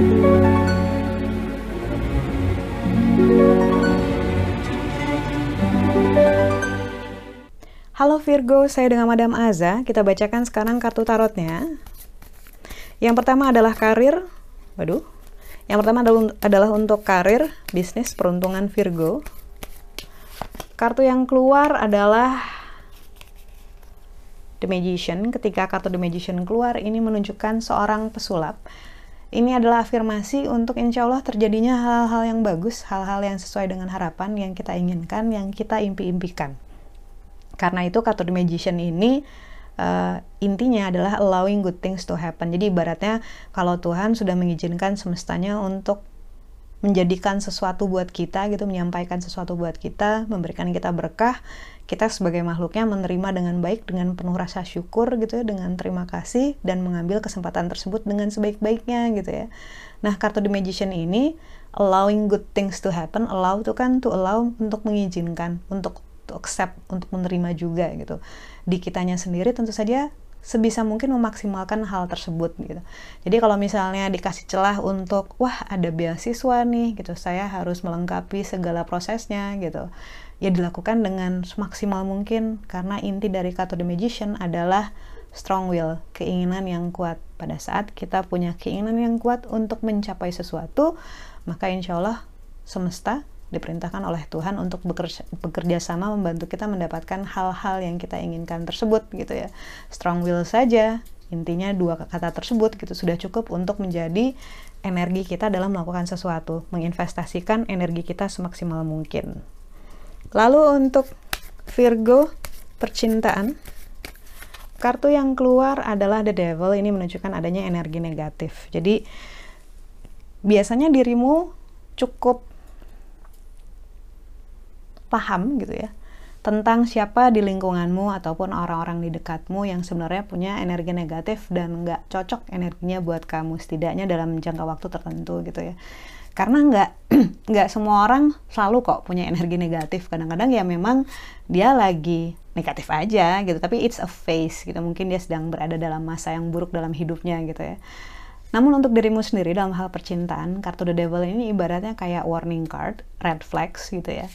Halo Virgo, saya dengan Madam Aza. Kita bacakan sekarang kartu tarotnya. Yang pertama adalah karir. Waduh. Yang pertama adalah untuk karir, bisnis, peruntungan Virgo. Kartu yang keluar adalah The Magician. Ketika kartu The Magician keluar, ini menunjukkan seorang pesulap. Ini adalah afirmasi untuk insya Allah terjadinya hal-hal yang bagus, hal-hal yang sesuai dengan harapan yang kita inginkan, yang kita impi-impikan. Karena itu kartu The Magician ini uh, intinya adalah allowing good things to happen. Jadi ibaratnya kalau Tuhan sudah mengizinkan semestanya untuk menjadikan sesuatu buat kita gitu, menyampaikan sesuatu buat kita, memberikan kita berkah, kita sebagai makhluknya menerima dengan baik, dengan penuh rasa syukur gitu ya, dengan terima kasih dan mengambil kesempatan tersebut dengan sebaik-baiknya gitu ya. Nah, kartu The Magician ini allowing good things to happen, allow itu kan to allow untuk mengizinkan, untuk to accept untuk menerima juga gitu di kitanya sendiri tentu saja sebisa mungkin memaksimalkan hal tersebut gitu. Jadi kalau misalnya dikasih celah untuk wah ada beasiswa nih gitu, saya harus melengkapi segala prosesnya gitu. Ya dilakukan dengan semaksimal mungkin karena inti dari kartu The Magician adalah strong will, keinginan yang kuat. Pada saat kita punya keinginan yang kuat untuk mencapai sesuatu, maka insya Allah semesta diperintahkan oleh Tuhan untuk bekerja, bekerja sama membantu kita mendapatkan hal-hal yang kita inginkan tersebut gitu ya. Strong will saja intinya dua kata tersebut gitu sudah cukup untuk menjadi energi kita dalam melakukan sesuatu, menginvestasikan energi kita semaksimal mungkin. Lalu untuk Virgo percintaan kartu yang keluar adalah the devil ini menunjukkan adanya energi negatif. Jadi biasanya dirimu cukup paham gitu ya tentang siapa di lingkunganmu ataupun orang-orang di dekatmu yang sebenarnya punya energi negatif dan nggak cocok energinya buat kamu setidaknya dalam jangka waktu tertentu gitu ya. Karena nggak nggak semua orang selalu kok punya energi negatif. Kadang-kadang ya memang dia lagi negatif aja gitu tapi it's a phase gitu. Mungkin dia sedang berada dalam masa yang buruk dalam hidupnya gitu ya. Namun untuk dirimu sendiri dalam hal percintaan kartu the devil ini ibaratnya kayak warning card red flags gitu ya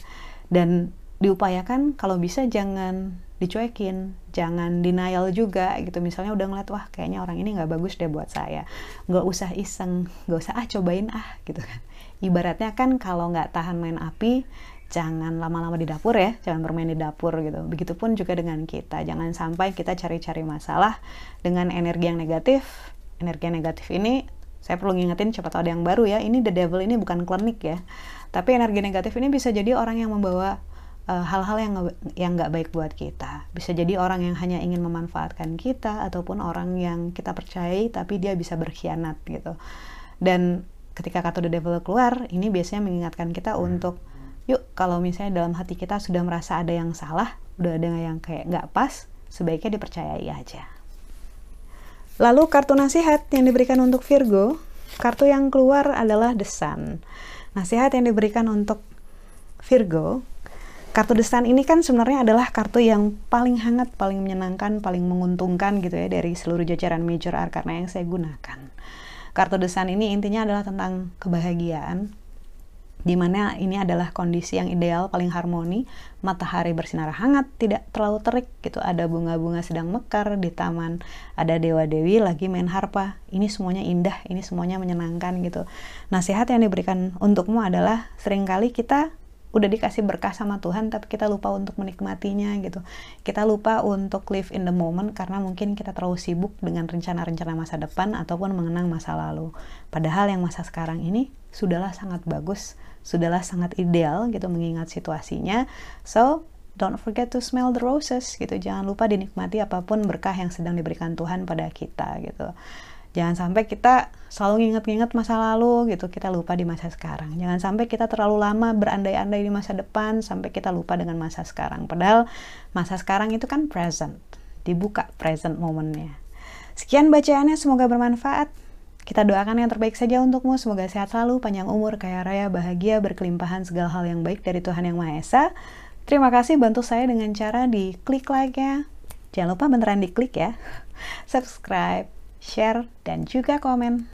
dan diupayakan kalau bisa jangan dicuekin, jangan denial juga gitu. Misalnya udah ngeliat wah kayaknya orang ini nggak bagus deh buat saya, nggak usah iseng, nggak usah ah cobain ah gitu kan. Ibaratnya kan kalau nggak tahan main api, jangan lama-lama di dapur ya, jangan bermain di dapur gitu. Begitupun juga dengan kita, jangan sampai kita cari-cari masalah dengan energi yang negatif. Energi yang negatif ini saya perlu ngingetin tahu ada yang baru ya. Ini the devil ini bukan klinik ya tapi energi negatif ini bisa jadi orang yang membawa eh, hal-hal uh, yang yang nggak baik buat kita. Bisa jadi orang yang hanya ingin memanfaatkan kita ataupun orang yang kita percayai tapi dia bisa berkhianat gitu. Dan ketika kartu the devil keluar, ini biasanya mengingatkan kita untuk yuk kalau misalnya dalam hati kita sudah merasa ada yang salah, udah ada yang kayak nggak pas, sebaiknya dipercayai aja. Lalu kartu nasihat yang diberikan untuk Virgo, kartu yang keluar adalah The Sun. Nasihat yang diberikan untuk Virgo, kartu desan ini kan sebenarnya adalah kartu yang paling hangat, paling menyenangkan, paling menguntungkan gitu ya dari seluruh jajaran major arkana yang saya gunakan. Kartu desan ini intinya adalah tentang kebahagiaan, di mana ini adalah kondisi yang ideal paling harmoni. Matahari bersinar hangat tidak terlalu terik gitu. Ada bunga-bunga sedang mekar di taman. Ada dewa-dewi lagi main harpa. Ini semuanya indah ini semuanya menyenangkan gitu. Nasihat yang diberikan untukmu adalah sering kali kita udah dikasih berkah sama Tuhan tapi kita lupa untuk menikmatinya gitu kita lupa untuk live in the moment karena mungkin kita terlalu sibuk dengan rencana-rencana masa depan ataupun mengenang masa lalu padahal yang masa sekarang ini sudahlah sangat bagus sudahlah sangat ideal gitu mengingat situasinya. So, don't forget to smell the roses gitu. Jangan lupa dinikmati apa pun berkah yang sedang diberikan Tuhan pada kita gitu. Jangan sampai kita selalu nginget-nginget masa lalu gitu, kita lupa di masa sekarang. Jangan sampai kita terlalu lama berandai-andai di masa depan sampai kita lupa dengan masa sekarang. Padahal masa sekarang itu kan present, dibuka present momennya. Sekian bacaannya, semoga bermanfaat. Kita doakan yang terbaik saja untukmu, semoga sehat selalu, panjang umur, kaya raya, bahagia, berkelimpahan segala hal yang baik dari Tuhan Yang Maha Esa. Terima kasih bantu saya dengan cara di klik like-nya. Jangan lupa beneran di klik ya. Subscribe, share, dan juga komen.